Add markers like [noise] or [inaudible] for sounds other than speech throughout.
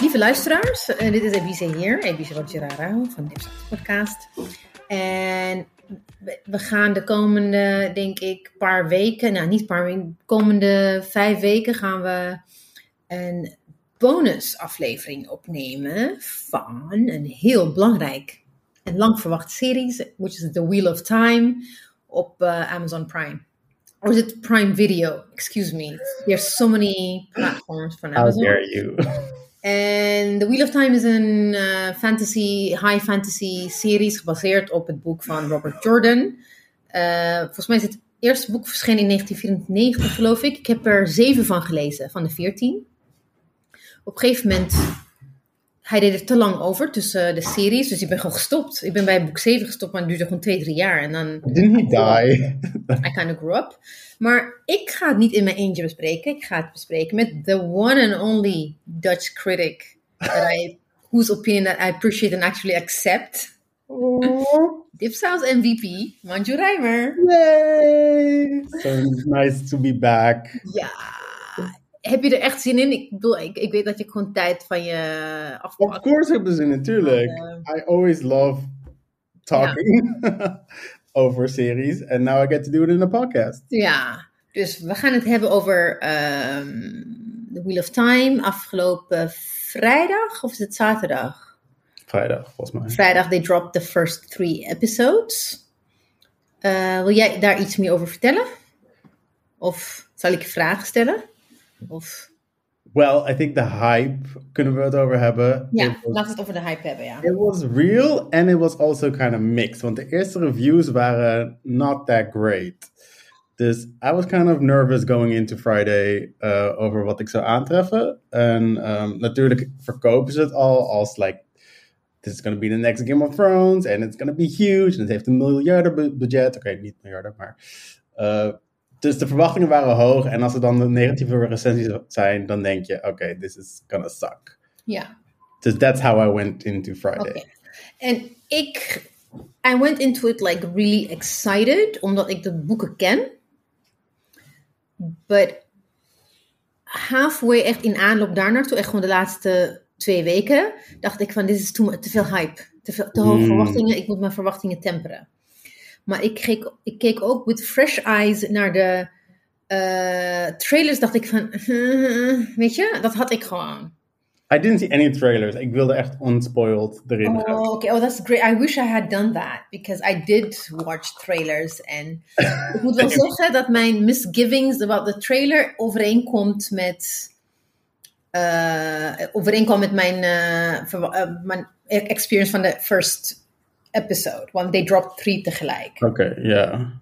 Lieve luisteraars, eh, dit is Ebice hier, Ebice Rogerara van Dipsaus Podcast. En we- we gaan de komende, denk ik, paar weken, nou niet paar weken, de komende vijf weken gaan we een bonusaflevering opnemen van een heel belangrijk en lang verwachte serie, which is The Wheel of Time op eh, Amazon Prime. Or is it Prime Video? Excuse me. There's so many platforms How Amazon. dare you? [laughs] En The Wheel of Time is een eh, fantasy, high fantasy series gebaseerd op het boek van Robert Jordan. Eh, volgens mij is het eerste boek verschenen in 1994, geloof ik. Ik heb er zeven van gelezen, van de veertien. Op een gegeven moment, hij deed er te lang over tussen de series, dus ik ben gewoon gestopt. Ik ben bij boek 7 gestopt, maar het duurde gewoon twee, drie jaar. En dan Didn't he die? I kind of grew up. Maar ik ga het niet in mijn eentje bespreken. Ik ga het bespreken met the one and only Dutch critic that I, whose opinion that I appreciate and actually accept. Dipsaus MVP, Manju Rijmer. Yay! So nice to be back. Ja. Heb je er echt zin in? Ik bedoel, ik, ik weet dat je gewoon tijd van je Of afpakt. course hebben ze natuurlijk. Uh, I always love talking [laughs] over series. And now I get to do it in a podcast. Ja, dus we gaan het hebben over ehm The Wheel of Time afgelopen vrijdag of is het zaterdag? Vrijdag, volgens mij. Vrijdag, they dropped the first three episodes. Eh, wil jij daar iets meer over vertellen? Of zal ik je vragen stellen? Of, Well, I think the hype, kunnen we het over hebben? ja, was- laten we het over de hype hebben, ja. It was real and it was also kind of mixed. Want de eerste reviews waren not that great. Dus I was kind of nervous going into Friday uh, over wat ik zou aantreffen. En um, natuurlijk verkopen ze het al als like, this is going to be the next Game of Thrones and it's going to be huge. En het heeft een miljarden bu- budget. Oké, niet miljarden, maar... uh, dus de verwachtingen waren hoog. En als er dan de negatieve recensies zijn, dan denk je, oké, this is gonna suck. Ja, Dus that's how I went into Friday. En ik, I went into it like really excited, omdat ik de boeken ken. But halfway echt in aanloop daar naartoe, echt gewoon de laatste twee weken, dacht ik van dit is te veel hype. Te, veel, te hoge Mm. verwachtingen, ik moet mijn verwachtingen temperen. Maar ik keek, ik keek ook with fresh eyes naar de eh, trailers, dacht ik van, [laughs] weet je, dat had ik gewoon. I didn't see any trailers. Ik wilde echt unspoiled erin gaan. Oh, okay. Oh, that's great. I wish I had done that because I did watch trailers. En [laughs] ik moet wel zeggen dat mijn misgivings about the trailer overeenkomt met. eh overeenkwam met mijn, eh, mijn experience van de first episode. Want they dropped three tegelijk. Oké, ja.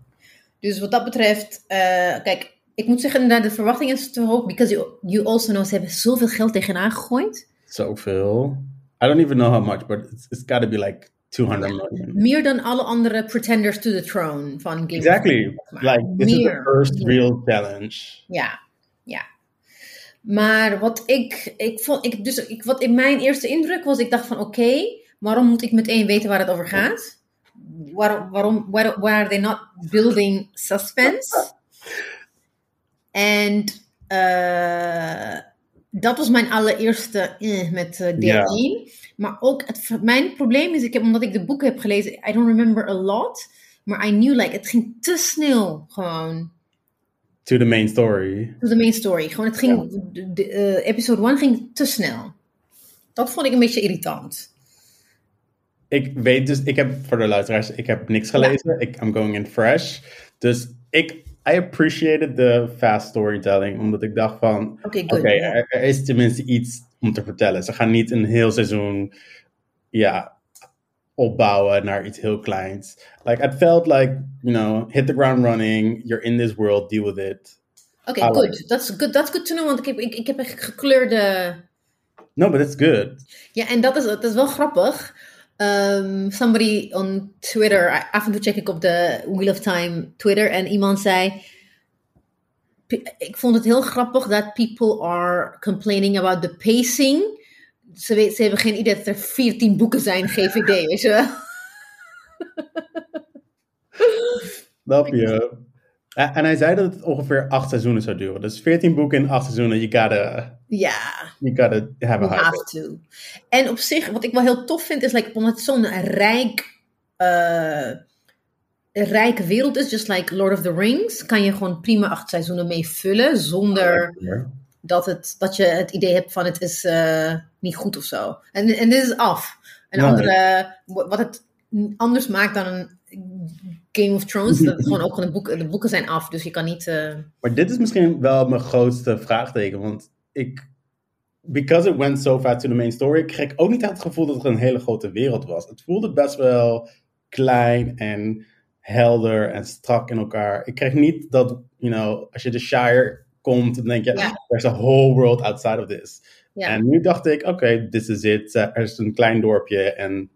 Dus wat dat betreft, eh, kijk, ik moet zeggen, de verwachting is te hoog. Because you, you also know, ze hebben zoveel geld tegenaan gegooid. Zoveel. I don't even know how much, but it's, it's got to be like 200 million. Meer dan alle andere pretenders to the throne van Game of Exactly. Thrones, maar Like, this is the first real challenge. Ja, ja. Maar wat ik, ik vond, ik, dus ik, wat in mijn eerste indruk was, ik dacht van oké, waarom moet ik meteen weten waar het over gaat? Waarom, waarom, why, why are they not building suspense? En eh, dat was mijn allereerste eh, met deel. 1. Maar ook, het, mijn probleem is, ik heb, omdat ik de boeken heb gelezen, I don't remember a lot. Maar I knew, like, het ging te snel gewoon To the main story. to the main story. Gewoon, het ging, de, de, eh, episode 1 ging te snel. Dat vond ik een beetje irritant. Ik weet dus, ik heb voor de luisteraars, ik heb niks gelezen. Ik, I'm going in fresh. Dus ik, I appreciated the fast storytelling, omdat ik dacht van, Oké, er, er is tenminste iets om te vertellen. Ze gaan niet een heel seizoen, ja, opbouwen naar iets heel kleins. Like, it felt like, you know, hit the ground running, you're in this world, deal with it. Oké, like good. That's good. That's good to know, want ik heb, ik, ik heb echt gekleurde... No, but it's good. Ja, en dat is, dat is wel grappig. Um, somebody on Twitter, af en toe check ik op de Wheel of Time Twitter en iemand zei... "P- Ik vond het heel grappig dat people are complaining about the pacing. Ze, weet, ze hebben geen idee dat er 14 boeken zijn, GVD, weet je wel? Snap je? En hij zei dat het ongeveer acht seizoenen zou duren. Dus 14 boeken in acht seizoenen. You gotta, Ja, you gotta have a have to. En op zich, wat ik wel heel tof vind, is like, omdat het zo'n rijk, eh, rijke wereld is, just like Lord of the Rings, kan je gewoon prima acht seizoenen mee vullen, zonder dat, het, dat je het idee hebt van het is eh, niet goed of zo. En, en dit is af. Een Nee. andere, wat het anders maakt dan een Game of Thrones, dat het gewoon ook de boeken, de boeken zijn af, dus je kan niet... eh, Maar dit is misschien wel mijn grootste vraagteken. Want ik, because it went so fast to the main story, kreeg ik ook niet het gevoel dat het een hele grote wereld was. Het voelde best wel klein en helder en strak in elkaar. Ik kreeg niet dat, you know, als je de Shire komt, dan denk je, there's a whole world outside of this. En nu dacht ik, oké, this is it. Er is een klein dorpje en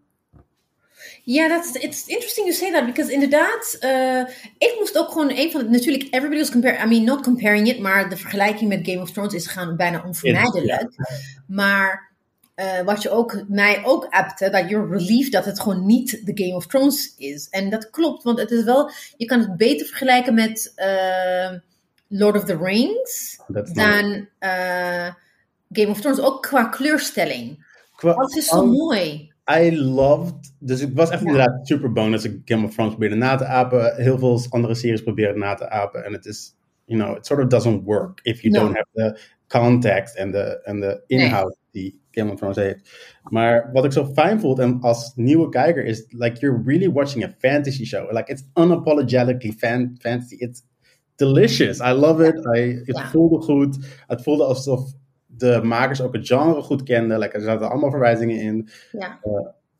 Ja, that's it's interesting you say that because inderdaad, eh, ik moest ook gewoon een van de natuurlijk everybody was comparing, I mean not comparing it, maar de vergelijking met Game of Thrones is gaan bijna onvermijdelijk. Maar eh, wat je ook mij ook appte, dat you're relieved dat het gewoon niet de Game of Thrones is. En dat klopt, want het is wel, je kan het beter vergelijken met eh, Lord of the Rings that's dan Game of Thrones, ook qua kleurstelling. Qua- Alles is zo mooi. I loved. Dus ik was echt Ja. inderdaad super bang dat ik Game of Thrones probeerde na te apen. Heel veel andere series proberen na te apen. En het is, you know, it sort of doesn't work if you No. don't have the context en de, en de inhoud die Game of Thrones heeft. Maar wat ik zo fijn vond en als nieuwe kijker is, like, you're really watching a fantasy show. Like, it's unapologetically fan fantasy. It's delicious. I love it. I, het Ja. voelde goed. Het voelde alsof de makers ook het genre goed kenden. Like, er zaten allemaal verwijzingen in. Ja.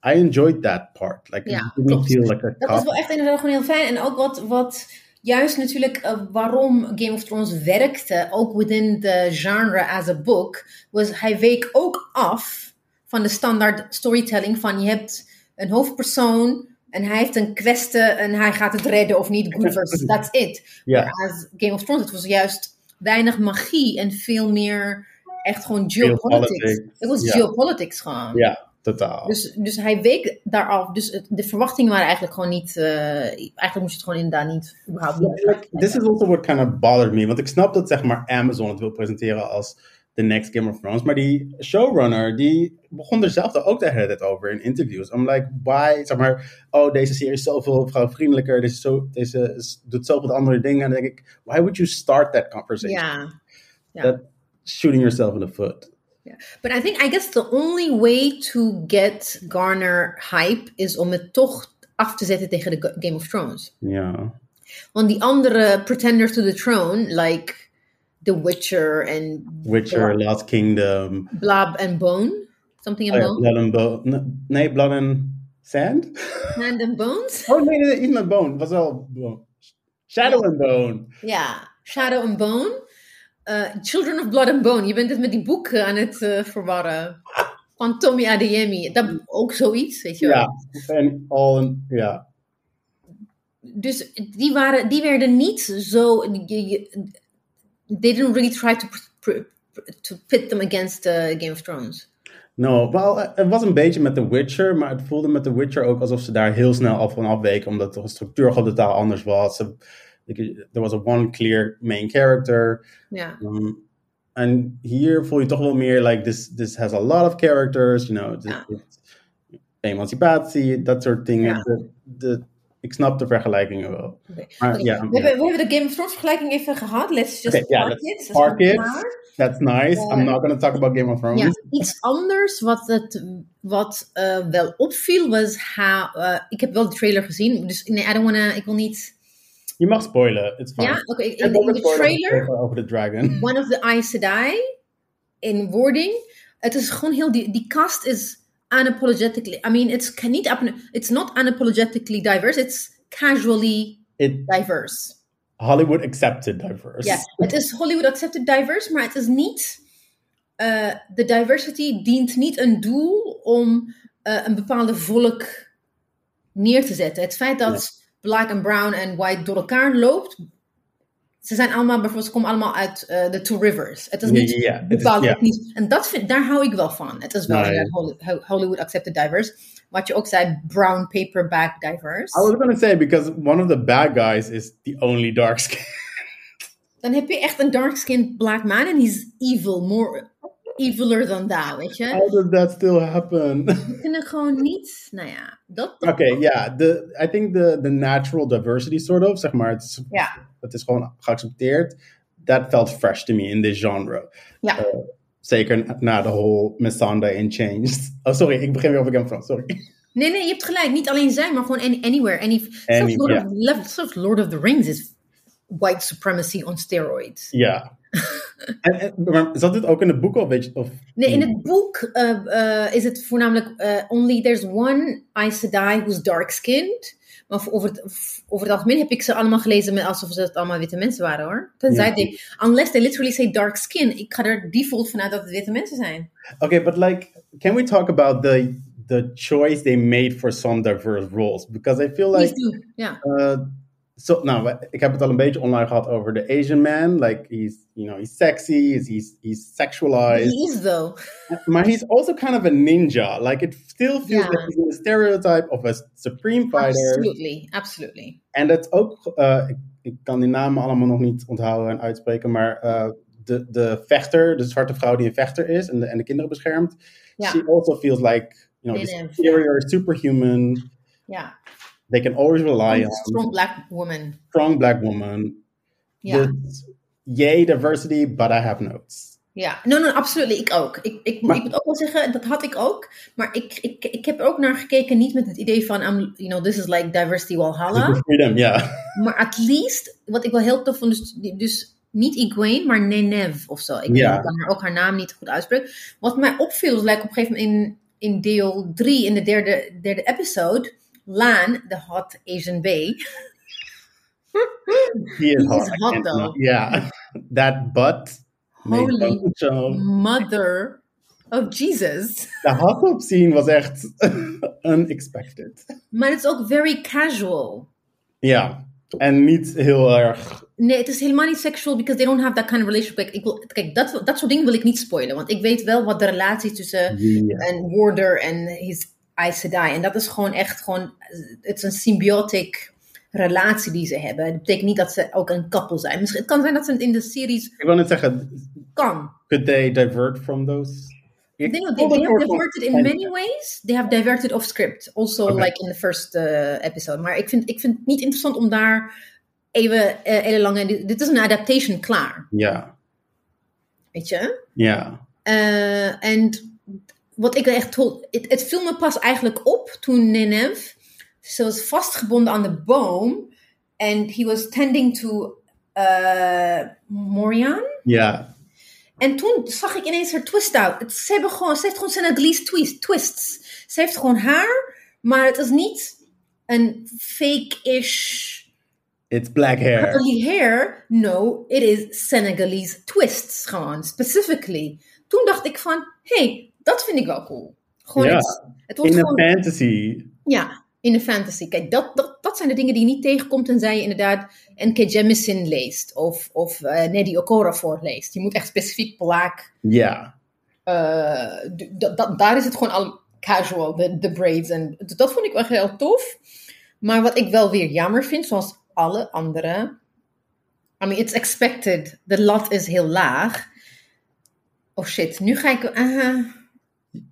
I enjoyed that part. Like, Ja, it didn't feel like a Dat is wel echt inderdaad gewoon heel fijn. En ook wat, wat juist natuurlijk eh, waarom Game of Thrones werkte, ook within the genre as a book, was hij week ook af van de standaard storytelling van je hebt een hoofdpersoon en hij heeft een kwestie en hij gaat het redden of niet, good versus, that's it. Whereas Game of Thrones, het was juist weinig magie en veel meer echt gewoon Geopolitics. Het was Ja. geopolitics gewoon. Ja, totaal. Dus, dus hij week daaraf. Dus het- de verwachtingen waren eigenlijk gewoon niet. eh, eigenlijk moest je het gewoon inderdaad niet. überhaupt niet. like, this is also what kind of bothered me. Want ik snap dat zeg maar Amazon het wil presenteren als the next Game of Thrones. Maar die showrunner, die begon er zelf ook de hele tijd over in interviews. I'm like, why? Zeg maar, oh, deze serie is zoveel vrouwvriendelijker. Deze, zo, deze is, doet zoveel andere dingen. En dan denk ik, why would you start that conversation? Ja. That shooting yourself in the foot. Yeah. But I think, I guess the only way to get Garner hype is om het toch af te zetten tegen de Game of Thrones. Ja. Want die andere pretenders to the throne, like The Witcher and Witcher, Last Kingdom. Blood and Bone. Something Oh and Bone. Blood and Bone. Nee, Blood and Sand? Hand and Bones? [laughs] Oh nee, nee, niet met Bone. Was wel Bone. Shadow and Bone. Ja, Shadow and Bone. Eh, Children of Blood and Bone. Je bent het met die boeken aan het eh, verwarren. Van Tommy Adeyemi. Dat ook zoiets, weet je wel. Ja, en al ja. Dus die, waren, die werden niet zo... je- je- They didn't really try to, to pit them against eh, Game of Thrones. No, wel, het was een beetje met The Witcher, maar het voelde met The Witcher ook alsof ze daar heel snel af van afweken, omdat de structuur gewoon totaal anders was. Ze- Er was a one clear main character. Ja, Um, en hier voel je toch wel meer, like, this, this has a lot of characters, you know, emancipatie, dat soort dingen. Ja. De, de, ik snap de vergelijkingen wel. Maar we, hebben, we hebben de Game of Thrones vergelijking even gehad. Let's just park it. Park it. that's nice. I'm not going to talk about Game of Thrones. Iets anders wat, het, wat eh, wel opviel was how, eh, ik heb wel de trailer gezien, dus nee, I don't wanna, ik wil niet. Je mag spoilen, it's fine. Ja, oké. In, de trailer, over de dragon. [laughs] One of the Aes Sedai, in wording, het is gewoon heel, die, die cast is unapologetically, I mean, it's, can niet, it's not unapologetically diverse, it's casually It, diverse. Hollywood accepted diverse. Ja, het is Hollywood accepted diverse, maar het is niet. eh, de diversity dient niet een doel om eh, een bepaalde volk neer te zetten. Het feit dat black en brown en white door elkaar loopt, Ze zijn allemaal, bijvoorbeeld, ze komen allemaal uit eh, de Two Rivers. Het is niet bepaald etnisch. En dat vind, daar hou ik wel van. Het is wel Hollywood accepted diverse. Wat je ook zei, brown paperback diverse. I was gonna say because one of the bad guys is the only dark skin. Dan heb je echt een dark-skinned black man en he's evil, more eviler than that, weet je. How did that still happen? We kunnen gewoon niet, nou ja, dat... Oké, ja, de I think the, the natural diversity sort of, zeg maar, het is, het is gewoon geaccepteerd. That felt fresh to me in this genre. Ja. Uh, zeker na de whole Missandei in Changed. Oh, sorry, ik begin weer over Game of Thrones, sorry. Nee, nee, je hebt gelijk. Niet alleen zij, maar gewoon any, anywhere. Any, zelfs, Any- Lord of, zelfs Lord of the Rings is white supremacy on steroids. Ja. En, en, maar zat dit ook in het boek al, weet je? Of, Nee, in het boek eh, eh, is het voornamelijk eh, only there's one Aes Sedai who's dark-skinned. Maar over het, over het algemeen heb ik ze allemaal gelezen met alsof ze het allemaal witte mensen waren hoor. Tenzij they, unless they literally say dark skin. Ik ga er default vanuit dat het witte mensen zijn. Okay, but like, can we talk about the the choice they made for some diverse roles? Because I feel like, Please do. Ja. uh, so, nou, ik heb het al een beetje online gehad over the Asian man. Like, he's, you know, he's sexy, he's he's, he's sexualized, He is though. but he's also kind of a ninja. Like, it still feels like he's in the stereotype of a supreme fighter. Absolutely, absolutely. En dat ook, uh, ik, ik kan die namen allemaal nog niet onthouden en uitspreken, maar uh, de, de vechter, de zwarte vrouw die een vechter is en de, en de kinderen beschermt, she also feels like, you know, Native, superior, superhuman. Ja. They can always rely on Strong black woman. strong black woman. Dus, yay diversity, but I have notes. Ja, no, no, absoluut. Ik ook. Ik, ik, Maar- ik moet ook wel zeggen, dat had ik ook. Maar ik, ik, ik heb er ook naar gekeken, niet met het idee van, um, you know, this is like diversity Walhalla. Freedom, ja. maar at least, wat ik wel heel tof vond, dus, dus niet Egwene, maar Nenev of zo. Ik kan haar ook haar naam niet goed uitspreken. Wat mij opviel, is like op een gegeven moment in, in deel 3, in de derde, derde episode, Lan, de hot Asian bay. He is He hot. hot, though. not- Yeah. That butt. Holy mother of Jesus. De hot up scene was echt [laughs] unexpected. Maar het is ook very casual. Ja. En niet heel erg. Nee, het is helemaal niet sexual because they don't have that kind of relationship. Kijk, ik wil, kijk dat, dat soort dingen wil ik niet spoilen. Want ik weet wel wat de relatie tussen een Warder en his Aes Sedai. En dat is gewoon echt gewoon... Het is een symbiotic relatie die ze hebben. Dat betekent niet dat ze ook een couple zijn. Misschien, het kan zijn dat ze in de series Ik wil net zeggen, kan. could they divert from those? They, Ik they, they het have diverted in many ways. They have diverted off script. Also like in the first uh, episode. Maar ik vind, ik vind het niet interessant om daar even uh, hele lange... Dit, dit is een adaptation klaar. Ja. Weet je? Ja. Eh, En wat ik echt told, het, het viel me pas eigenlijk op toen Nineveh, ze was vastgebonden aan de boom en he was tending to uh, Morian. Ja. En toen zag ik ineens haar twist out. Ze, hebben gewoon, ze heeft gewoon Senegalese twist, twists. Ze heeft gewoon haar, maar het is niet een fake-ish It's black hair. curly hair. No, it is Senegalese twists gewoon, specifically. Toen dacht ik van, hey, dat vind ik wel cool. Gewoon, Ja. het, het wordt In gewoon, fantasy. ja, in de fantasy. Kijk, dat, dat, dat zijn de dingen die je niet tegenkomt tenzij je inderdaad N.K. Jemisin leest of, of eh Neddy Okorafor leest. Je moet echt specifiek black, Ja. eh, dat- daar is het gewoon al casual, de, de braids. En dat vond ik wel heel tof. Maar wat ik wel weer jammer vind, zoals alle andere. I mean, it's expected. De lat is heel laag. Oh shit, nu ga ik. uh,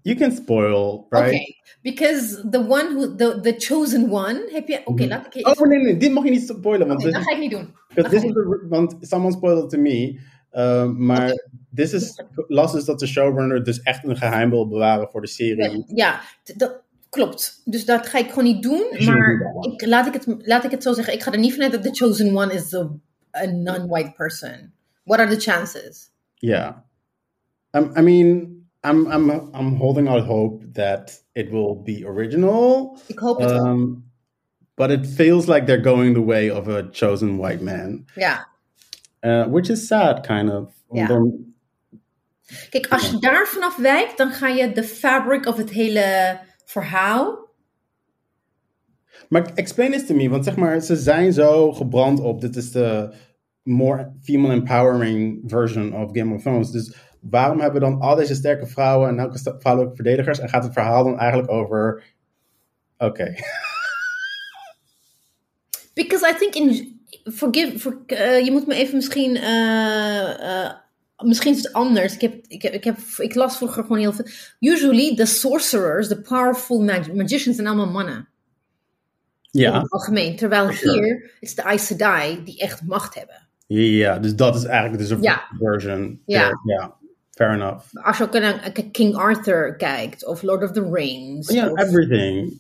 You can spoil, right? because the one who, the, the chosen one, je. Oké, Mhm. laat ik. Oh nee, nee, dit mag je niet spoilen. Want Oké, dit dat ga ik niet doen. Because this is the, want someone spoiled it to me. Uh, maar this is last is dat de showrunner dus echt een geheim wil bewaren voor de serie. Ja, dat klopt. Dus dat ga ik gewoon niet doen. Maar shouldn't do that one. ik, laat, ik het, laat ik het zo zeggen. Ik ga er niet vanuit dat the chosen one is a, a non-white person. What are the chances? Yeah. Um, I mean, I'm I'm I'm holding out hope that it will be original. Ik hoop het. Um, but it feels like they're going the way of a chosen white man, Ja. uh, which is sad, kind of. Ja. Dan- Kijk, als je daar vanaf wijkt, dan ga je de fabric of het hele verhaal. Maar explain this to me, want zeg maar, ze zijn zo gebrand op, dit is de more female empowering version of Game of Thrones. Dus waarom hebben we dan al deze sterke vrouwen en elke vrouwelijke verdedigers en gaat het verhaal dan eigenlijk over. Oké. [laughs] Because I think in. Forgive. For, eh, je moet me even misschien. eh, eh, misschien is het anders. Ik, heb, ik, heb, ik, heb, ik las vroeger gewoon heel veel. Usually, the sorcerers, the powerful mag- magicians, zijn allemaal mannen. In Ja. het algemeen. Terwijl Sure. hier, is de Aes Sedai die echt macht hebben. Ja, dus dat is eigenlijk dus een Ja. version. Ja. Ja. Fair enough. Als je ook naar King Arthur kijkt, of Lord of the Rings. Yeah, of- everything.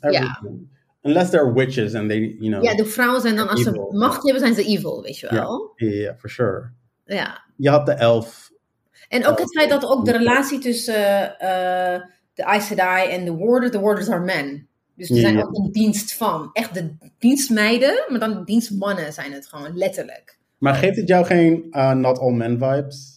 Unless they're witches and they, you know. ja, de vrouwen zijn dan, als ze macht hebben, zijn ze evil, weet je wel. Yeah, yeah, for sure. Ja. Je had de elf. En ook het feit dat ook de relatie tussen eh, de Aes Sedai en de Warders, de Warders are men. Dus die zijn Ja. ook in dienst van. Echt de dienstmeiden, maar dan dienstmannen zijn het gewoon, letterlijk. Maar geeft het jou geen uh, not all men vibes?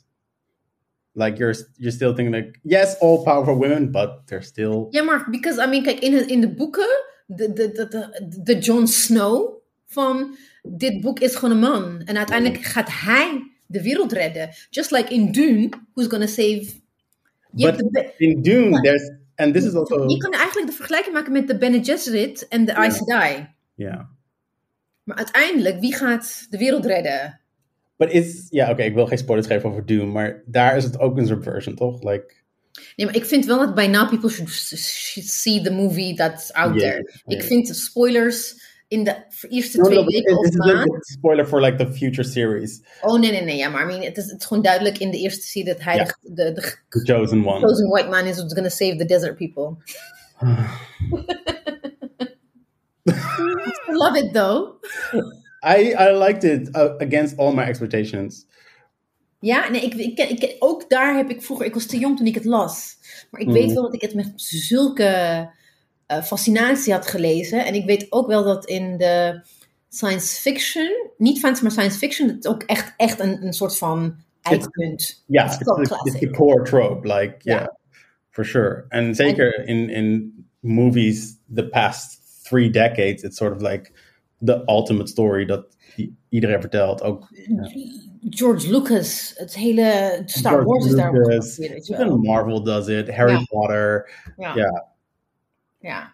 Like you're you're still thinking like yes, all powerful women, but they're still Ja, maar because, I mean, kijk, in, in de boeken, de, de, de, de, de Jon Snow van dit boek is gewoon een man. En uiteindelijk gaat hij de wereld redden. Just like in Dune, who's gonna save... But in Dune there's and this is also je kan eigenlijk de vergelijking maken met de Bene Gesserit en de Aes Sedai. yeah. Maar uiteindelijk, wie gaat de wereld redden? But it's ja, oké, ik wil geen spoilers geven over Dune, maar daar is het ook een subversion, toch? Like Nee, maar ik vind wel dat by now people should, should see the movie that's out Yeah, there. Ik vind spoilers in de eerste No, twee no, weken of is maand... spoiler for like the future series, Oh nee, nee, nee. Ja, maar I mean, het, is, het is gewoon duidelijk in de eerste serie dat hij de, de, de the chosen one. chosen white man is who's gonna save the desert people. I [sighs] [laughs] love it though. [laughs] I I liked it uh, against all my expectations. Ja, nee, ik, ik, ik, ook daar heb ik vroeger, ik was te jong toen ik het las. Maar ik Mhm. weet wel dat ik het met zulke eh, fascinatie had gelezen. En ik weet ook wel dat in de science fiction, niet fantasy, maar science fiction, het ook echt, echt een, een soort van eikpunt. Yeah, It's the classic. core trope, like Ja. yeah, for sure. And zeker in in movies, the past three decades, it's sort of like the ultimate story dat iedereen vertelt. Ook George Lucas, het hele Star George Wars is daar ook Lucas. Marvel does it, Harry Ja. Potter. Ja. Ja. Ja.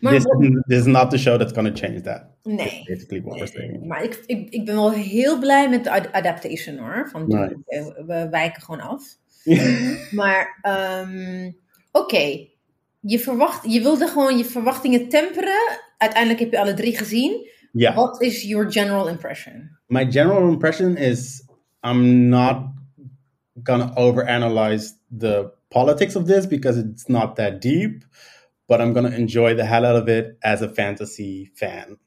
Maar This, is- this is not the show that's going to change that. nee. Basically what we're saying. Maar ik, ik, ik ben wel heel blij met de ad- adaptation hoor. Van. Nice. we, we wijken gewoon af. [laughs] Maar ehm, oké, je, verwacht, je wilde gewoon je verwachtingen temperen. Uiteindelijk heb je alle drie gezien. yeah. What is your general impression? my general impression is I'm not gonna overanalyze the politics of this because it's not that deep, but I'm gonna enjoy the hell out of it as a fantasy fan.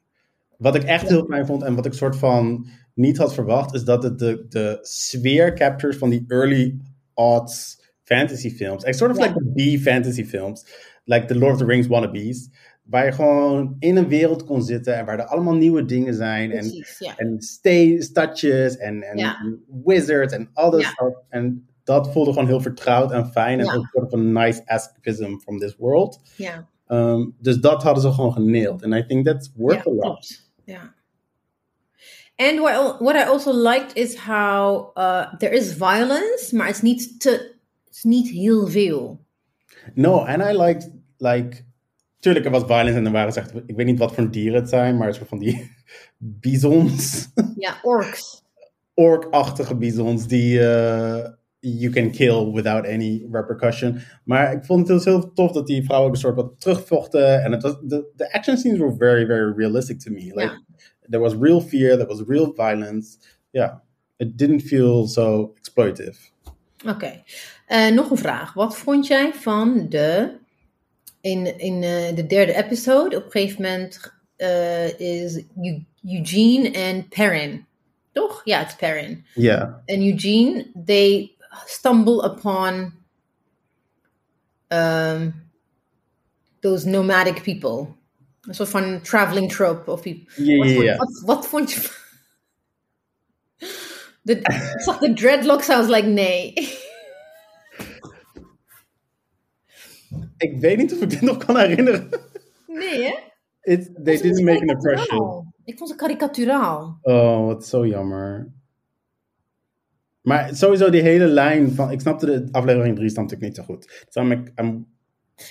Wat ik echt heel fijn vond en wat ik soort van niet had verwacht, is dat het de, de sfeer captures van die early aughts fantasy films. Like sort of like the B-fantasy films, like the Lord of the Rings wannabes, waar je gewoon in een wereld kon zitten en waar er allemaal nieuwe dingen zijn. En ja. en stay, stadjes en, en Ja. wizards en al dat. En dat voelde gewoon heel vertrouwd en fijn. En Ja. ook sort of een nice escapism from this world. ja. Um, dus dat hadden ze gewoon geneeld. And I think that's worth a lot. Ja. And what what I also liked is how uh, there is violence, maar het is niet te, het is niet heel veel. No, and I liked, like... Tuurlijk, er was violence en er waren echt... Ik weet niet wat voor dieren het zijn, maar het soort van die [laughs] bizons. Ja, orks. Ork-achtige bizons die uh, you can kill without any repercussion. Maar ik vond het dus heel tof dat die vrouwen ook een soort wat terugvochten. En het was, de, de action scenes were very, very realistic to me. Like, Ja. there was real fear, there was real violence. Yeah, it didn't feel so exploitive. Oké. Eh, nog een vraag. Wat vond jij van de. In, in eh, de derde episode, op een gegeven moment eh, is Eu- Eugene en Perrin. Toch? Ja, het is Perrin. Yeah, En Eugene, they stumble upon um, those nomadic people. Een soort van traveling trope of people. yeah, Wat, yeah. vond- yeah. wat, wat vond je? [laughs] De, ik zag de dreadlocks, I was like, nee. [laughs] Ik weet niet of ik dit nog kan herinneren. Nee, hè? It, they didn't make an ik impression. Ik vond ze karikaturaal. Oh, wat zo jammer. Maar sowieso die hele lijn van... Ik snapte de aflevering 3 snapte ik niet zo goed. I'm, like, I'm,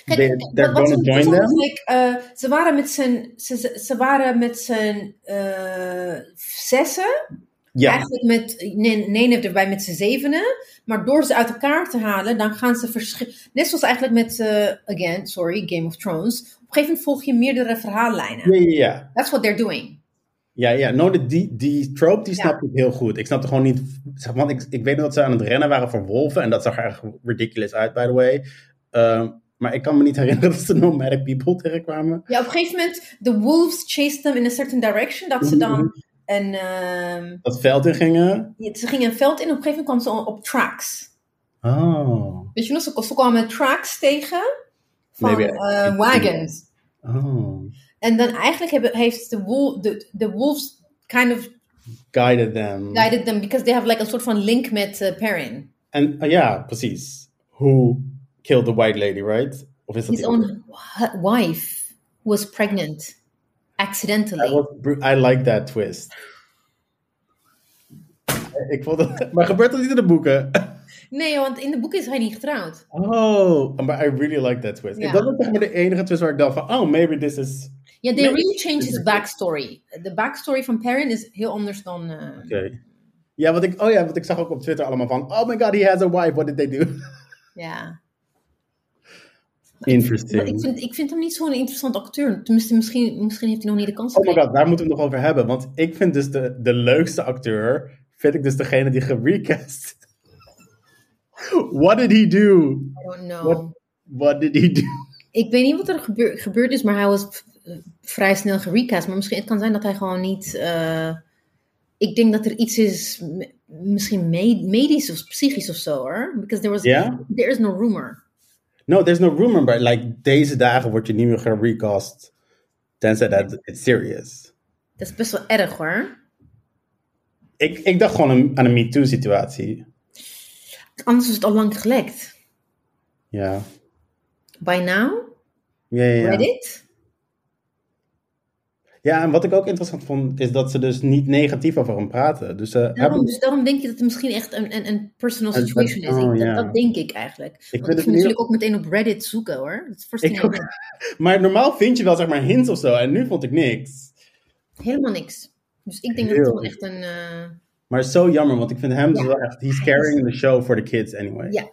Kijk, they, wat- they're wat gonna ze join them? is, like, eh, ze waren met z'n ze, ze, waren met z'n eh, zessen. Ja, Eigenlijk met, heeft erbij met z'n zevenen. Maar door ze uit elkaar te halen, dan gaan ze verschillen. Net zoals eigenlijk met, eh, again, sorry, Game of Thrones. Op een gegeven moment volg je meerdere verhaallijnen. ja, ja, ja. That's what they're doing. Ja, ja. No, die, die trope die Ja. snap ik heel goed. Ik snapte gewoon niet... Want ik, ik weet dat ze aan het rennen waren voor wolven. En dat zag er echt ridiculous uit, by the way. Ehm, maar ik kan me niet herinneren [laughs] dat ze nomadic people tegenkwamen. Ja, op een gegeven moment, de wolves chased them in a certain direction. Dat ze dan een, ehm, Dat veld in gingen. ze gingen een veld in. Op een gegeven moment kwamen ze op tracks. Oh. Weet je nog, ze, ze kwamen tracks tegen van eh, wagons. Oh. En dan eigenlijk hebben, heeft de, wol, de, de wolves kind of Guided them. guided them because they have like een soort van link met eh, Perrin. En uh, ja, precies. Who killed the white lady, right? Of is dat His own wife was pregnant accidentally. I, was br- I like that twist. Ik vond het, [laughs] maar gebeurt dat niet in de boeken? [laughs] Nee, want in de boek is hij niet getrouwd. Oh, maar I really like that twist. Ja. Dat was zeg maar de enige twist waar ik dacht van, oh, maybe this is... Ja, they really changed his backstory. De backstory van Perrin is heel anders dan... eh, Oké. Ja, wat ik, oh ja, wat ik zag ook op Twitter allemaal van, oh my god, he has a wife, what did they do? ja. Interesting. Ik, vind, ik vind hem niet zo'n interessant acteur. Tenminste, misschien, misschien heeft hij nog niet de kans Oh my god, daar moeten we het nog over hebben. Want ik vind dus de, de leukste acteur, vind ik dus degene die gerecast. What did he do? I don't know. What- What did he do? Ik weet niet wat er gebeur- gebeurd is, maar hij was vrij snel gerecast. Maar misschien het kan zijn dat hij gewoon niet. eh, ik denk dat er iets is, misschien me- medisch of psychisch of zo hoor. Because there was. There is no rumor. No, there's no rumor, but like deze dagen word je niet meer gerecast. Tenzij dat it's serious. Dat is best wel erg hoor. Ik, ik dacht gewoon aan- een MeToo-situatie. Anders is het al lang gelekt. Ja. By now? Ja, ja, ja. Reddit? Ja, en wat ik ook interessant vond, is dat ze dus niet negatief over hem praten. Dus ze Daarom, hebben... dus daarom denk je dat het misschien echt een, een, een personal situation is. oh, Ik- dat, ja. dat denk ik eigenlijk. Want vind ik het ging in natuurlijk ook meteen op Reddit zoeken hoor. Dat is first ook. [laughs] Maar normaal vind je wel zeg maar hints of zo, en nu vond ik niks. Helemaal niks. Dus ik denk dat het gewoon echt een... eh, Maar zo jammer, want ik vind hem dus Ja. wel echt... He's carrying the show for the kids anyway. Ja.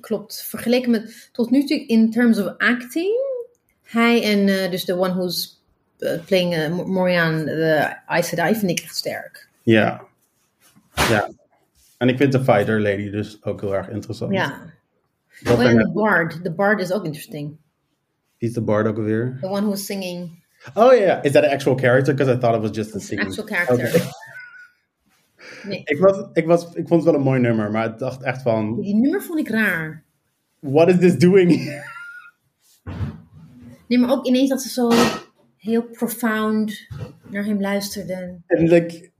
Klopt. Vergeleken met tot nu toe in terms of acting. Hij en eh, dus de one who's eh, playing eh, Mo- Morian, de Aes Sedai, vind ik echt sterk. Ja. Ja. En ik vind de fighter lady dus ook heel erg interessant. Ja. Dat Oh, en de Bard. De Bard is ook interesting. is de bard ook alweer. The one who's singing. Oh ja, yeah. is that an actual character? Because I thought it was just a singing. actual character. [laughs] Nee. Ik, was, ik, was, ik vond het wel een mooi nummer, maar ik dacht echt van... Die nummer vond ik raar. What is this doing here? Nee, maar ook ineens dat ze zo heel profound naar hem luisterden. En like,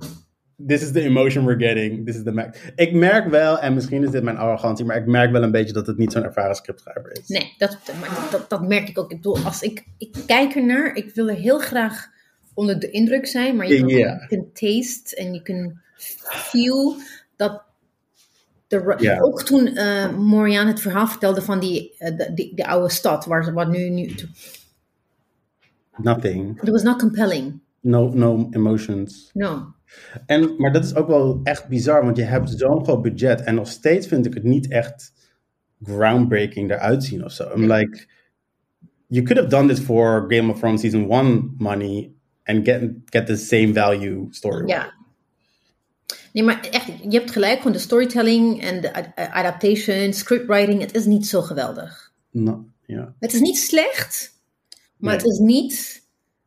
this is the emotion we're getting. This is the. Ik merk wel, en misschien is dit mijn arrogantie, maar ik merk wel een beetje dat het niet zo'n ervaren scriptschrijver is. Nee, dat, dat, dat merk ik ook. Ik bedoel, als ik, ik kijk ernaar, ik wil er heel graag onder de indruk zijn, maar je kan je kunt taste en je kunt feel dat. De. Ook toen eh Morian het verhaal vertelde van die, eh, de, die, die oude stad, waar ze wat nu. nu Nothing. it was not compelling. No, no emotions. No. En, maar dat is ook wel echt bizar, want je hebt zo'n groot budget en nog steeds vind ik het niet echt groundbreaking eruit zien of zo. I'm like, you could have done this for Game of Thrones season 1 money and get, get the same value story. Ja. Nee, maar echt, je hebt gelijk, gewoon de storytelling en de ad- adaptation, scriptwriting, het is niet zo geweldig. No, ja. Het is niet slecht, maar het is niet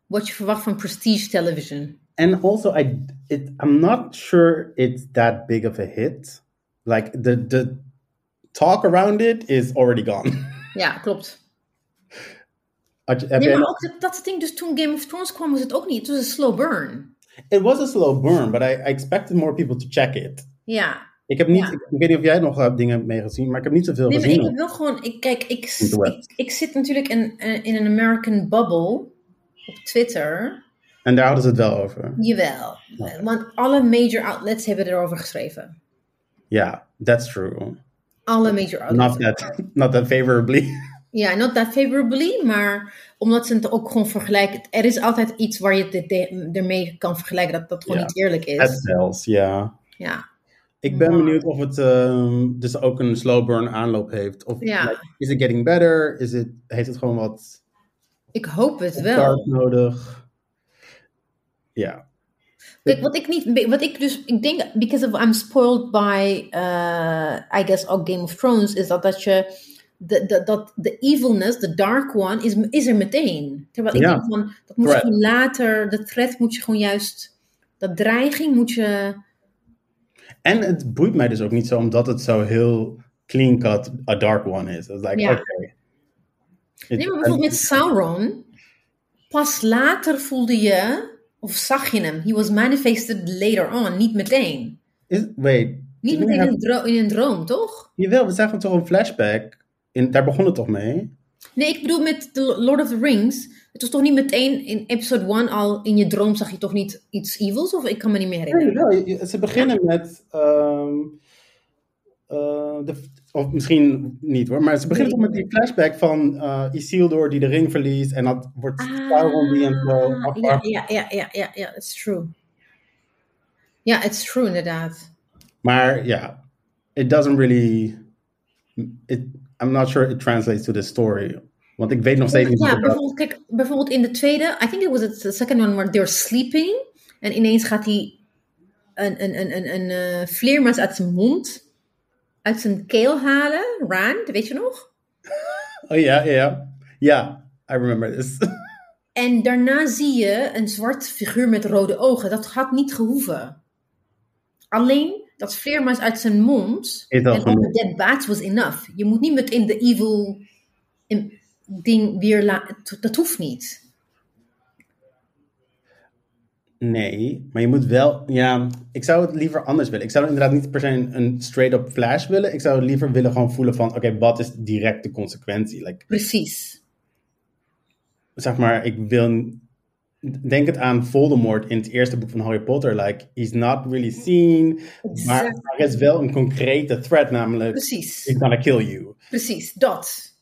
wat je verwacht van prestige television. And also, I, it, I'm not sure it's that big of a hit. Like, the, the talk around it is already gone. [laughs] Ja, klopt. Je- Nee, maar ook dat, dat ding, dus toen Game of Thrones kwam, was het ook niet. Het was een slow burn. It was a slow burn, but I, I expected more people to check it. Ja. Ik heb niet, Ja. ik, ik weet niet of jij nog uh, dingen hebt meegezien, maar ik heb niet zoveel Nee, maar gezien. ik heb wel gewoon, ik, kijk, ik, ik, ik zit natuurlijk in, eh, in een American bubble op Twitter. En daar hadden ze het wel over. Jawel. Want alle major outlets hebben erover geschreven. Ja, that's true. Alle major outlets. Not that, not that favorably. Ja, not that favorably, maar omdat ze het ook gewoon vergelijken. Er is altijd iets waar je het ermee kan vergelijken dat dat gewoon niet eerlijk Het is. zelfs, ja. Ja. Ik ben benieuwd of het ehm, dus ook een slow burn aanloop heeft. Of Ja. like, is it getting better? Is it, heeft het gewoon wat Ik hoop het wel. nodig? Ja. Kijk, wat ik niet, wat ik dus, ik denk, because of I'm spoiled by, uh, I guess, ook Game of Thrones, is dat dat je, de, de, dat de evilness, de dark one, is, is er meteen. Terwijl ik Ja. denk van, dat moet je Threat. gewoon later, de threat moet je gewoon juist, dat dreiging moet je, En het boeit mij dus ook niet zo omdat het zo heel clean cut a dark one is. Like, Ja. Het- Nee, maar bijvoorbeeld met Sauron, pas later voelde je, of zag je hem, he was manifested later on, niet meteen. is, wait. Niet meteen in een, dro- in een droom, toch? Jawel, we zagen toch een flashback. In, daar begon het toch mee? Nee, ik bedoel met The Lord of the Rings. Het was toch niet meteen in episode 1 al in je droom zag je toch niet iets evils? Of ik kan me niet meer Nee, herinneren. je- ze beginnen met. ehm, eh, de, of misschien niet hoor, maar ze beginnen toch met die flashback van eh Isildur die de ring verliest en dat wordt Sauron die en zo. Ah, af- ja, ja, ja, ja, ja, ja, it's true. Ja, it's true inderdaad. Maar ja, it doesn't really. It, I'm not sure it translates to the story. Want ik weet nog steeds niet Ja, bijvoorbeeld, kijk, bijvoorbeeld in de tweede, I think it was the second one where they're sleeping. En ineens gaat hij een, een, een, een, een eh, vleermuis uit zijn mond, uit zijn keel halen. Rand, weet je nog? [laughs] Oh ja, ja, ja. Ja, I remember this. [laughs] En daarna zie je een zwart figuur met rode ogen. Dat had niet gehoeven. Alleen dat vleermuis uit zijn mond en dead bats was enough. Je moet niet meteen de evil in- ding weer. Dat hoeft niet. Nee, maar je moet wel. Ja, ik zou het liever anders willen. Ik zou inderdaad niet per se een, een straight-up flash willen. Ik zou liever willen gewoon voelen van: oké, wat is direct de consequentie? Like, Precies. zeg maar, ik wil. Denk het aan Voldemort in het eerste boek van Harry Potter. Like, he's not really seen. Maar er is wel een concrete threat, namelijk: Precies. he's gonna kill you. Precies. Dat.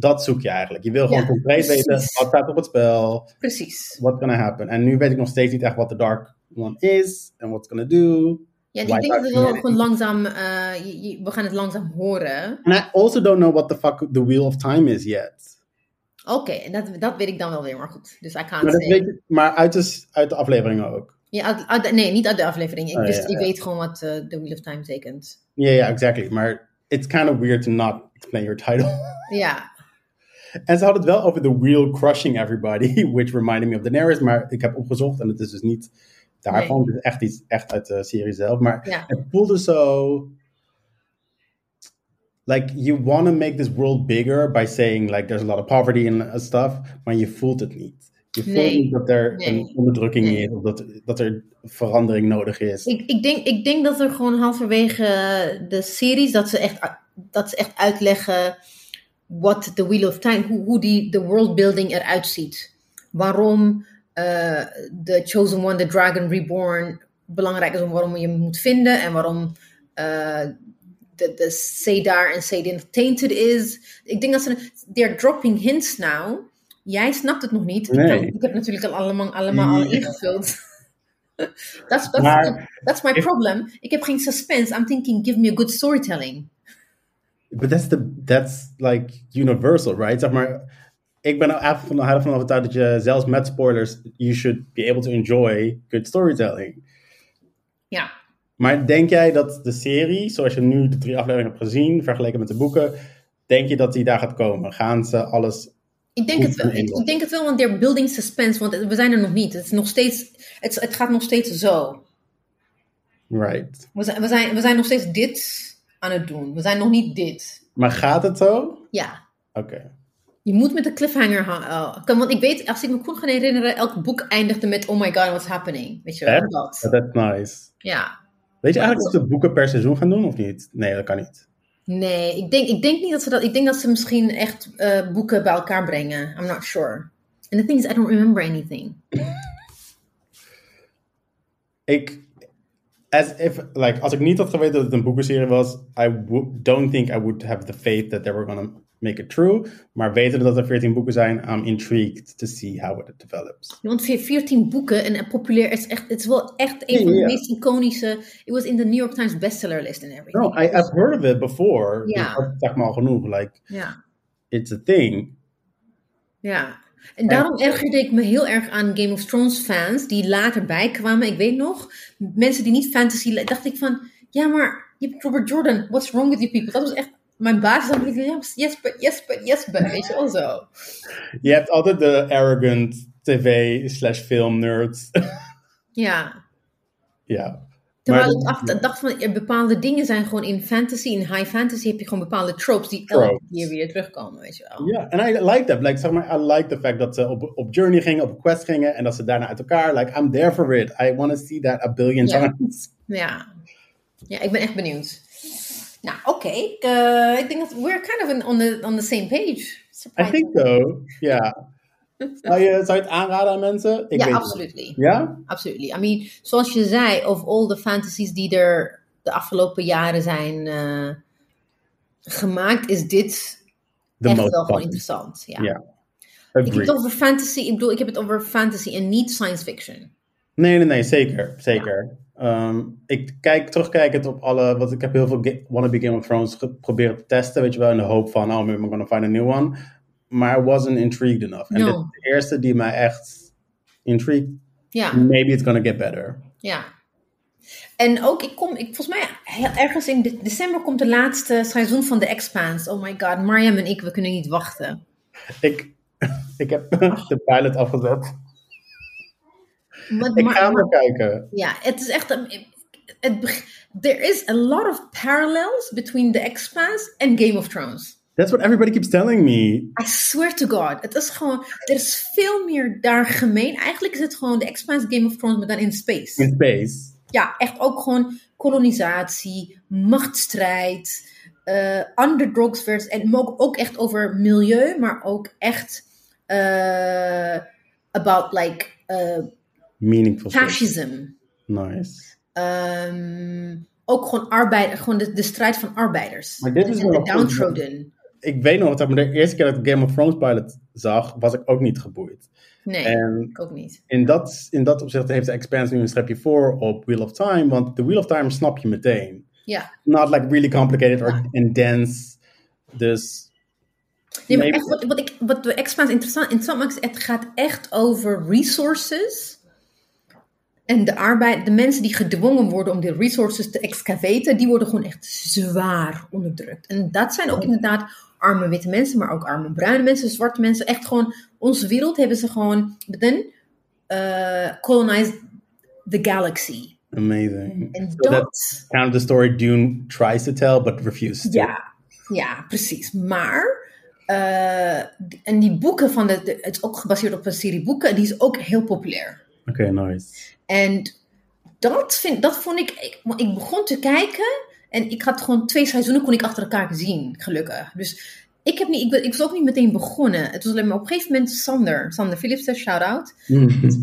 Dat zoek je eigenlijk. Je wil gewoon Ja, concreet precies. weten: wat staat op het spel? Precies. What's gonna happen? En nu weet ik nog steeds niet echt wat de Dark One is. En what's gonna do. Ja, ik Why denk dat we wel gewoon langzaam. eh, je- je- we gaan het langzaam horen. And I also don't know what the fuck the Wheel of Time is yet. Oké, en dat, dat weet ik dan wel weer, maar goed. Dus I can't Maar, dat weet maar uit, de, uit de afleveringen ook. Ja, uit- uit de- nee, niet uit de aflevering. Ik, Oh, ja, ik ja. weet gewoon wat eh, The Wheel of Time betekent. Ja, ja, exactly. Maar it's kind of weird to not explain your title. Ja, [laughs] en ze hadden het wel over the wheel crushing everybody, [laughs] which reminded me of Daenerys. Maar ik heb opgezocht en het is dus niet daarvan. Het is echt iets echt uit de serie zelf. Maar ja. het voelde zo... Like, you want to make this world bigger by saying, like, there's a lot of poverty and stuff. Maar je voelt het niet. Je voelt Nee. niet dat er Nee. een onderdrukking Nee. is. Of dat, dat er verandering nodig is. Ik, ik, denk, ik denk dat er gewoon halverwege de series, dat ze echt, dat ze echt uitleggen wat The Wheel of Time, hoe, hoe die, de worldbuilding eruit ziet. Waarom eh, de Chosen One, de Dragon Reborn, belangrijk is om waarom je hem moet vinden en waarom eh, de, de Cedar en Cedin tainted is. Ik denk dat ze, they're dropping hints now. Jij snapt het nog niet. Ik, heb, ik heb natuurlijk al allemaal, allemaal al ingevuld. [laughs] That's, that's, Maar- that's my if- problem. Ik heb geen suspense. I'm thinking, give me a good storytelling. But that's, the, that's like universal, right? Zeg maar, ik ben er eigenlijk van, heel van overtuigd dat je zelfs met spoilers, you should be able to enjoy good storytelling. Ja. Maar denk jij dat de serie, zoals je nu de drie afleveringen hebt gezien, vergeleken met de boeken, denk je dat die daar gaat komen? Gaan ze alles... Ik denk, het wel, ik denk het wel, want they're building suspense. Want we zijn er nog niet. Het, is nog steeds, het, het gaat nog steeds zo. Right. We zijn, we, zijn, we zijn nog steeds dit aan het doen. We zijn nog niet dit. Maar gaat het zo? Ja. Oké. Je moet met de cliffhanger oh, kan- want ik weet, als ik me goed ga herinneren, elk boek eindigde met Oh my god, what's happening? Weet je wel? Dat. That's nice. Ja. Weet je eigenlijk of ze boeken per seizoen gaan doen of niet? Nee, dat kan niet. Nee, ik denk, ik denk niet dat ze dat. Ik denk dat ze misschien echt eh, boeken bij elkaar brengen. I'm not sure. And the thing is, I don't remember anything. ik, as if, like, als ik niet had geweten dat het een boekenserie was, I don't think I would have the faith that they were gonna make it true. Maar weten dat er 14 boeken zijn, I'm intrigued to see how it develops. Ja, Want 14 boeken en populair, is, echt, het is wel echt een van de meest iconische. It was in the New York Times bestseller list and everything. No, I, I've heard of it before. Ja. Dus dat zeg maar al genoeg. Like, Ja, it's a thing. ja. En daarom ergerde ik me heel erg aan Game of Thrones fans die later bijkwamen. Ik weet nog, mensen die niet fantasy, dacht ik van, ja maar je hebt Robert Jordan, what's wrong with you people? Dat was echt mijn basis. Dan ik, yes but, yes but, yes but, weet je wel zo. Je hebt altijd de arrogant tv slash film nerds. [laughs] Ja. ja. Terwijl ik dacht van, bepaalde dingen zijn gewoon in fantasy, in high fantasy heb je gewoon bepaalde tropes die elke Tropes. keer weer terugkomen, weet je wel. Ja, en I like that. Like, zeg maar, I like the fact dat ze op, op journey gingen, op quest gingen en dat ze daarna uit elkaar. Like, I'm there for it. I want to see that a billion times. Ja. Ja, ik ben echt benieuwd. Nou, oké. Ik, eh, ik denk dat we're kind of on, the, on the same page. I think so. Ja. Zou je, zou je het aanraden aan mensen? Ik ja, weet het. Ja? Absolutely. I mean, zoals je zei, of all the fantasies die er de afgelopen jaren zijn eh, gemaakt, is dit The echt wel gewoon interessant. Ja. Ik heb het over fantasy, ik bedoel, ik heb het over fantasy en niet science fiction. Nee, nee, nee, zeker. Zeker. Ehm, ik kijk, terugkijkend op alle, want ik heb heel veel wannabe Game of Thrones geprobeerd te testen, weet je wel, in de hoop van, oh, maybe I'm gonna find a new one. Maar I wasn't intrigued enough. En No. dit is de eerste die mij echt intrigued. Ja. Maybe it's gonna get better. Ja. En ook, ik kom, ik, volgens mij ergens in de- december komt de laatste seizoen van The Expanse. Oh my god, Mariam en ik, we kunnen niet wachten. Ik, [laughs] ik heb [laughs] de pilot afgezet. Ik ga maar kijken. ja, het is echt, een- het, there is a lot of parallels between The Expanse en Game of Thrones. That's what everybody keeps telling me. I swear to God, het is gewoon, er is veel meer daar gemeen. Eigenlijk is het gewoon The Expanse Game of Thrones, maar dan in space. In space. ja, echt ook gewoon kolonisatie, machtsstrijd, eh underdogs versus, en ook, ook echt over milieu, maar ook echt eh, about like eh, Meaningful fascism. Nice. Ehm, ook gewoon arbeid, gewoon de, de strijd van arbeiders. Maar dit is en wel de downtrodden. Ik weet nog, dat de eerste keer dat ik Game of Thrones pilot zag, was ik ook niet geboeid. Nee, En ik ook niet. in dat, in dat opzicht heeft de Expanse nu een streepje voor op Wheel of Time, want de Wheel of Time snap je meteen. Ja. Not like really complicated or and dense. Dus Nee, maar echt, wat, wat, ik, wat de Expanse interessant, interessant maakt, is het gaat echt over resources. En de, arbeid, de mensen die gedwongen worden om die resources te excavaten, die worden gewoon echt zwaar onderdrukt. En dat zijn ook inderdaad arme witte mensen, maar ook arme bruine mensen, zwarte mensen. Echt gewoon, onze wereld hebben ze gewoon, then, uh, colonized the galaxy. amazing. En So that's kind of the story Dune tries to tell, but refuses to. Ja, ja, precies. Maar, eh, en die boeken van de, de- het is ook gebaseerd op een serie boeken, en die is ook heel populair. Oké, nice. En dat, vind, dat vond ik, ik begon te kijken en ik had gewoon twee seizoenen kon ik achter elkaar zien, gelukkig. Dus ik, heb niet, ik, ik was ook niet meteen begonnen. Het was alleen maar op een gegeven moment Sander, Sander Philips, shout-out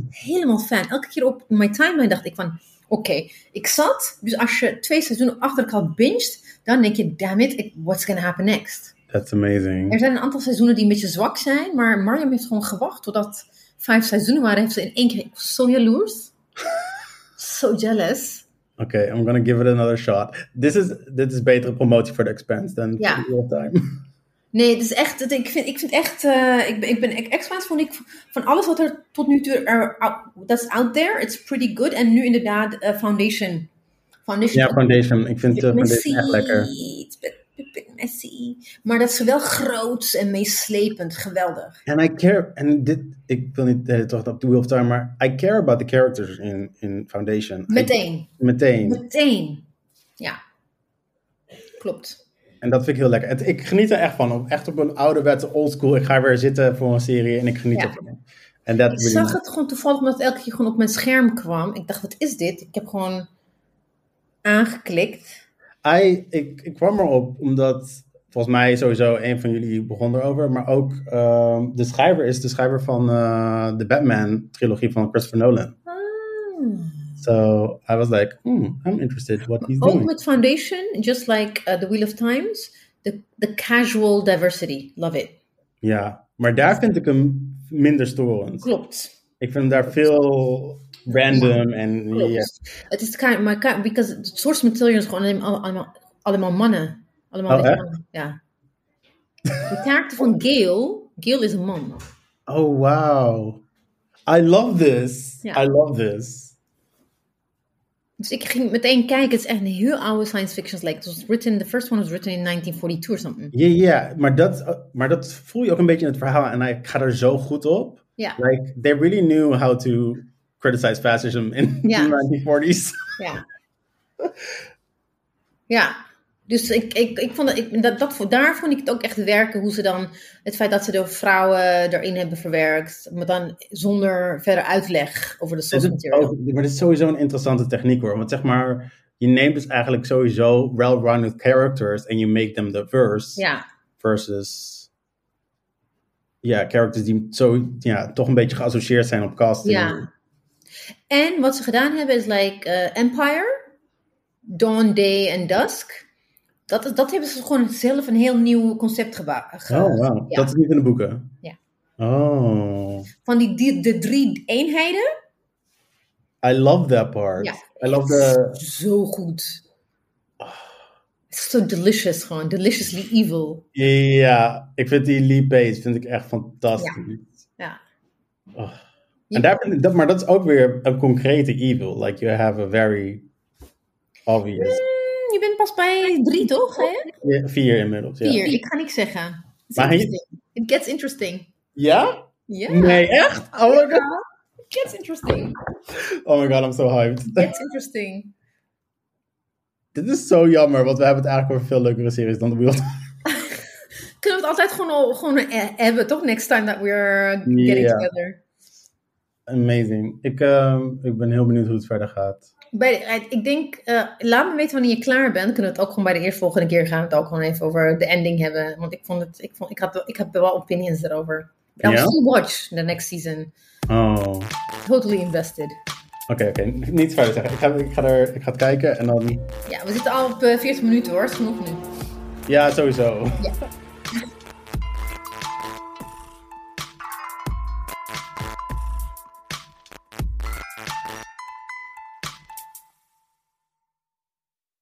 helemaal fan. Elke keer op mijn timeline dacht ik van, oké, ik zat. Dus als je twee seizoenen achter elkaar binged, dan denk je, damn it, what's gonna happen next? That's amazing. Er zijn een aantal seizoenen die een beetje zwak zijn, maar Mariam heeft gewoon gewacht totdat vijf seizoenen waren. Heeft ze in één keer, ik was zo jaloers. [laughs] so jealous. Okay, I'm gonna give it another shot. This is dit is betere promotie voor The Expanse dan Ja. Of Time. [laughs] Nee, het is echt, het- ik vind, ik vind echt, eh, ik ben, ik ben X-Files vond ik, van alles wat er tot nu toe, er, out- that's out there, it's pretty good. En nu inderdaad, eh, Foundation. Foundation ja, Foundation. Ik vind de Bit Foundation echt lekker. Messy. Maar dat is wel groots en meeslepend. Geweldig. En I care, en dit, ik wil niet uh, toch op The Wheel of Time, maar I care about the characters in, in Foundation. Meteen. I- meteen. Meteen. Ja. Klopt. En dat vind ik heel lekker. Het, ik geniet er echt van. Op, echt op een ouderwetse oldschool. Ik ga weer zitten voor een serie en ik geniet Ja. ervan. En dat Ik really zag het gewoon toevallig omdat het elke keer gewoon op mijn scherm kwam. Ik dacht, wat is dit? Ik heb gewoon aangeklikt. I, ik, ik kwam erop omdat volgens mij sowieso een van jullie begon erover. Maar ook ehm, de schrijver is de schrijver van eh, de Batman trilogie van Christopher Nolan. Ah. So I was like, hmm, I'm interested what he's Ook doing. met Foundation, just like uh, The Wheel of Times, the, the casual diversity. Love it. Ja, maar daar vind ik hem minder storend. Klopt. Ik vind hem daar veel random en. Het is kind, maar kind, because het source material is gewoon allemaal, allemaal, allemaal mannen. Allemaal Oh, mannen. Ja. De karakter van Gail, Gail is een man. Oh wow. I love this. Ja. I love this. Dus ik ging meteen kijken. Het is echt een heel oude science fiction. Like, it was written, the first one was written in 1942 or something. Ja, ja, maar dat, maar dat voel je ook een beetje in het verhaal en ik ga er zo goed op. Ja. Like, they really knew how to criticize fascism in Ja. the 1940s. Ja. Ja. Dus ik, ik, ik vond dat, ik, dat, dat, daar vond ik het ook echt werken. Hoe ze dan, het feit dat ze de vrouwen erin hebben verwerkt. Maar dan zonder verder uitleg over de source material. maar dit is sowieso een interessante techniek hoor. Want zeg maar, je neemt dus eigenlijk sowieso well-rounded characters en you make them diverse. Ja. Versus ja, characters die zo, ja, toch een beetje geassocieerd zijn op casting. Ja. En wat ze gedaan hebben is like eh, Empire, Dawn, Day en Dusk. Dat, dat hebben ze gewoon zelf een heel nieuw concept gebouwd. Oh, wow. Ja. Dat is niet in de boeken? Ja. Oh. Van die, die, de drie eenheden. I love that part. Ja. I love the... Zo goed. Zo delicious gewoon. Deliciously evil. Ja, ik vind die Lee Pace vind ik echt fantastisch. Ja. Oh. En daar, dat, maar dat is ook weer een concrete evil. Like you have a very obvious. Hmm, je bent pas bij drie, toch? Hè? Ja, vier inmiddels. Ja. Vier. Ik ga niks zeggen. Maar interesting. It gets interesting. Ja? Ja. Nee, echt? Oh my god. It gets interesting. Oh my god, I'm so hyped. It gets interesting. [laughs] Dit is zo jammer, want we hebben het eigenlijk over veel leukere series dan The Wheel. [laughs] Kunnen we het altijd gewoon, al- gewoon eh, hebben, toch? Next time that we're getting together. Amazing. Ik, ehm, ik ben heel benieuwd hoe het verder gaat. Bij eh, ik denk, eh, laat me weten wanneer je klaar bent. Kunnen we het ook gewoon bij de eerstvolgende keer gaan. We het ook gewoon even over de ending hebben. Want ik vond het, ik, vond, ik, had, ik heb wel opinions erover. I'll Ja? still watch the next season. Oh. Totally invested. Oké, oké. Niet verder zeggen. Ik ga, ik, ga er, ik ga het kijken en dan... Ja, we zitten al op eh, 40 minuten hoor. Is genoeg nu. Ja, sowieso. Ja. [laughs]